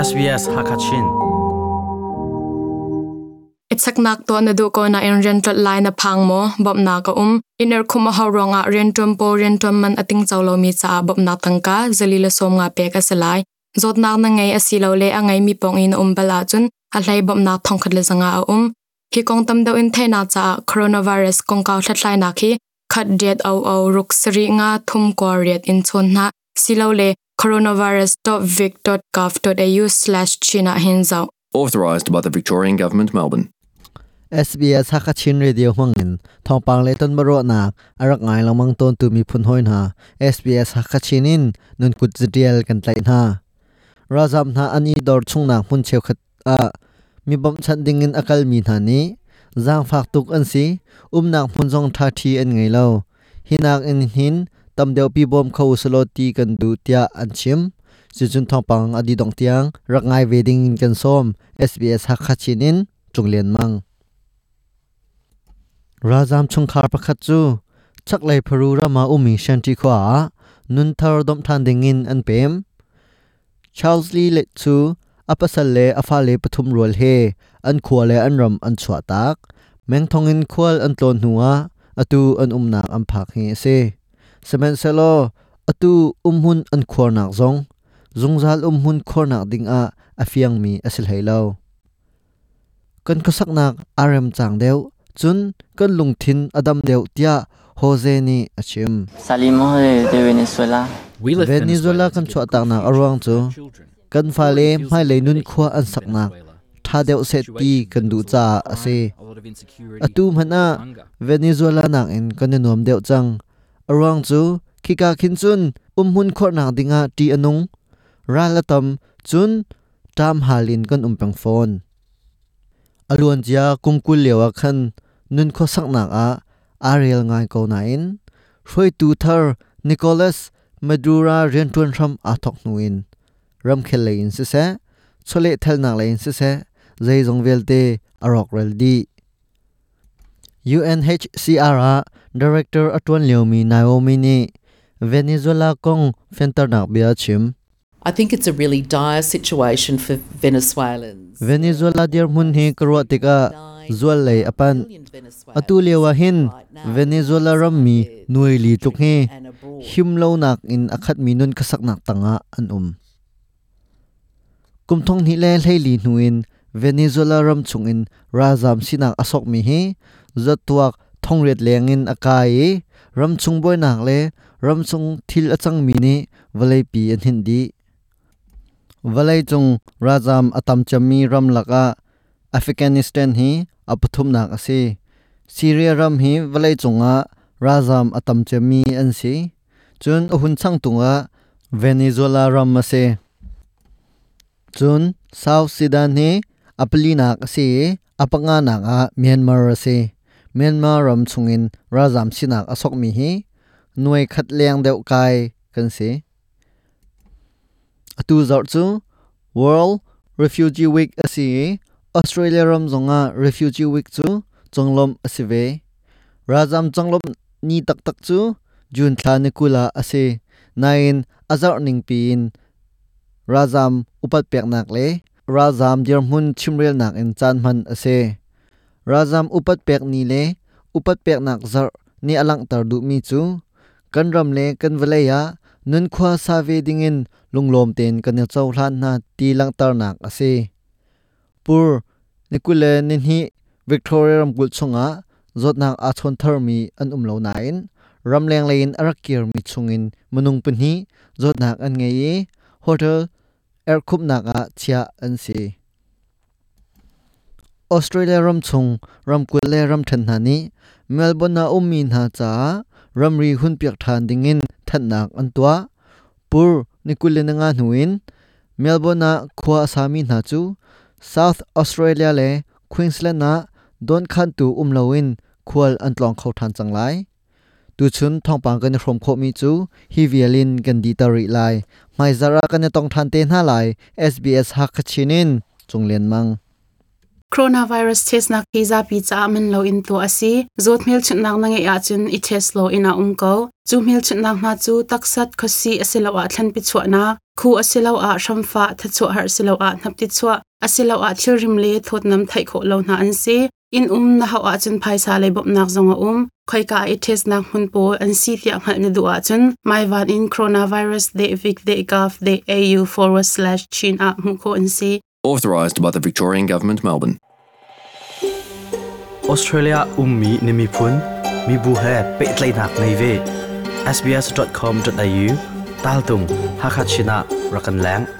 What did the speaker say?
SBS Hakachin. Itsak nak to na du ko na in rental line na phang mo bob na ka um. Iner khuma ha ronga rentum po rentum man ating chawlo mi cha bob na tangka zalila som nga pe ka salai zot na na ngai asilo le angai mi pong in um bala chun, a hlai bob na thong khat le zanga a um. Hi kong tam do in the na cha, coronavirus kong ka thlai na khi khat diet au au ruk sri nga thum ko riat in chon na silo le coronavirus.vic.gov.au/china hinzau authorised by the Victorian Government, Melbourne. SBS Hakachin Radio Mangin thongpang le ton baro na arak ngai lamang ton tu mi phun hoin ha SBS Hakachin in nun kut zdial kan tlai na razam na ani dor chung na mun cheu khat a mi bom chan ding in akal mi na ni zang phak tuk an si um nak mun jong tha thi an ngai lo hinak in hin tam deu pi bom khau salo ti kan du tia an chim si chun thongpang adi dong tiang rak ngai wedding in kan som SBS hakha chinin chunglen mang Razam chung khar pakhat chu chak lai pharu rama umi shanti khwa nun thar dom than dingin an pem Charles Lee le chu apasal le afa le pathum rol he an khwa le an ram an chwa tak meng thongin khwal an tlon nuwa atu an umna an phak hi se semen selo atu umhun an khornak zong. Zungzal umhun khornak ding a afiang mi asil heilo kan kasaknak rm chang deu chun kan lungthin adam deuh tia Jose ni achim Salimos de, de Venezuela. Venezuela kan chwa tak na arwang chu. Kan fa le mai le nun khwa an sak na tha deuh set ti kan du cha ase atu mana Venezuela nak in kan nom deuh chang arwang chu khika khin chun umhun khor na dinga, ti anung ralatam chun, tam halin kan umpeng phone. Alun chia kumkul lewa khan, nun kho sak na a, ariel ngai ko na in hroi tu thar, nicholas madura rentun ram a thok nuin ram khel le se se, chole thel nak le se se, zai jong velte arok rel di. UNHCR director atwan leomi naomi ni. Venezuela kong fenter nak bia chim I think it's a really dire situation for Venezuelans. venezuela dir mun hi karwa tika zual lei apan. Atu lewa hin venezuela ram mi nuai li tuk hi. Him lo nak in akhat mi nun kasak nak tanga an um. Kum thong ni le hlei li nuin venezuela ram chung in razam sinak asok mi hi zatuak thong ret lengin akai ram chung boy nak le ram chung thil achang mi ni valai pi an hin di valai chung razam atam chami ram laka afghanistan hi apathum nak ase syria ram hi valai chunga razam atam chami an si chun ahun chang tunga venezuela ram ase chun south sudan hi apli nak ase apanga nak a myanmar ase myanmar ram chungin razam sinak asok mi hi. Nuai khat leng deuh kai kan se atu zar chu, world refugee week ase australia ram zonga refugee week chu chonglom asive rajam chonglom ni tak tak chu jun thla ni kula ase nain azar ning pin Razam upat pek nak le. Rajam dir mun chimrel nak in chan man ase rajam upat pek ni le upat pek nak zar ni alang tar du mi chu kan ram le kan valeya nun khwa sa ve dingin lunglom ten kan chau hlan na ti lang tar nak ase pur nikule nin hi victoria ram kul chunga zot nak a chon thar mi an um lo nain ram leng lein arakir mi chungin munung pun hi zot nak an ngei hotel air khup nak a chia an si australia ram chung ram kul le ram than na ni melbourne na ummi na cha ram ri hun piak than dingin that nak an tua pur nikule na nga hnuin melbourne na khwa asami na chu south australia le queensland na don khan tu umloin khwal an tlong khau than changlai tu chun thongpang kan from kho mi chu, hi vialin kan di tari lai, mai zara kan tong than te na lai sbs hak chinin chunglen mang. Coronavirus test na kiza pi cha min lo in to asi, zot mil chun nang nang ya chun i test lo ina um ko. Chu mil chun nang na chu taksat khosi asilo a thlan pi chwa na, khu asilo a shamfa tha chu har silo a nap ti chwa asilo a thil rim le thot nam thai kho lo na an si. In um na ha a chun phaisa le bop nak zonga um khoi ka i test nak hun po an si tia ngal ni du chun. Mai van in coronavirus de vic de gov de au forward slash chin a mu ko an si. Authorised by the Victorian Government, Melbourne. Australia ummi nimi phun. Mi bu he pe tlai nak nei ve. Sbs.com.au tal tung hakhat china rakan lang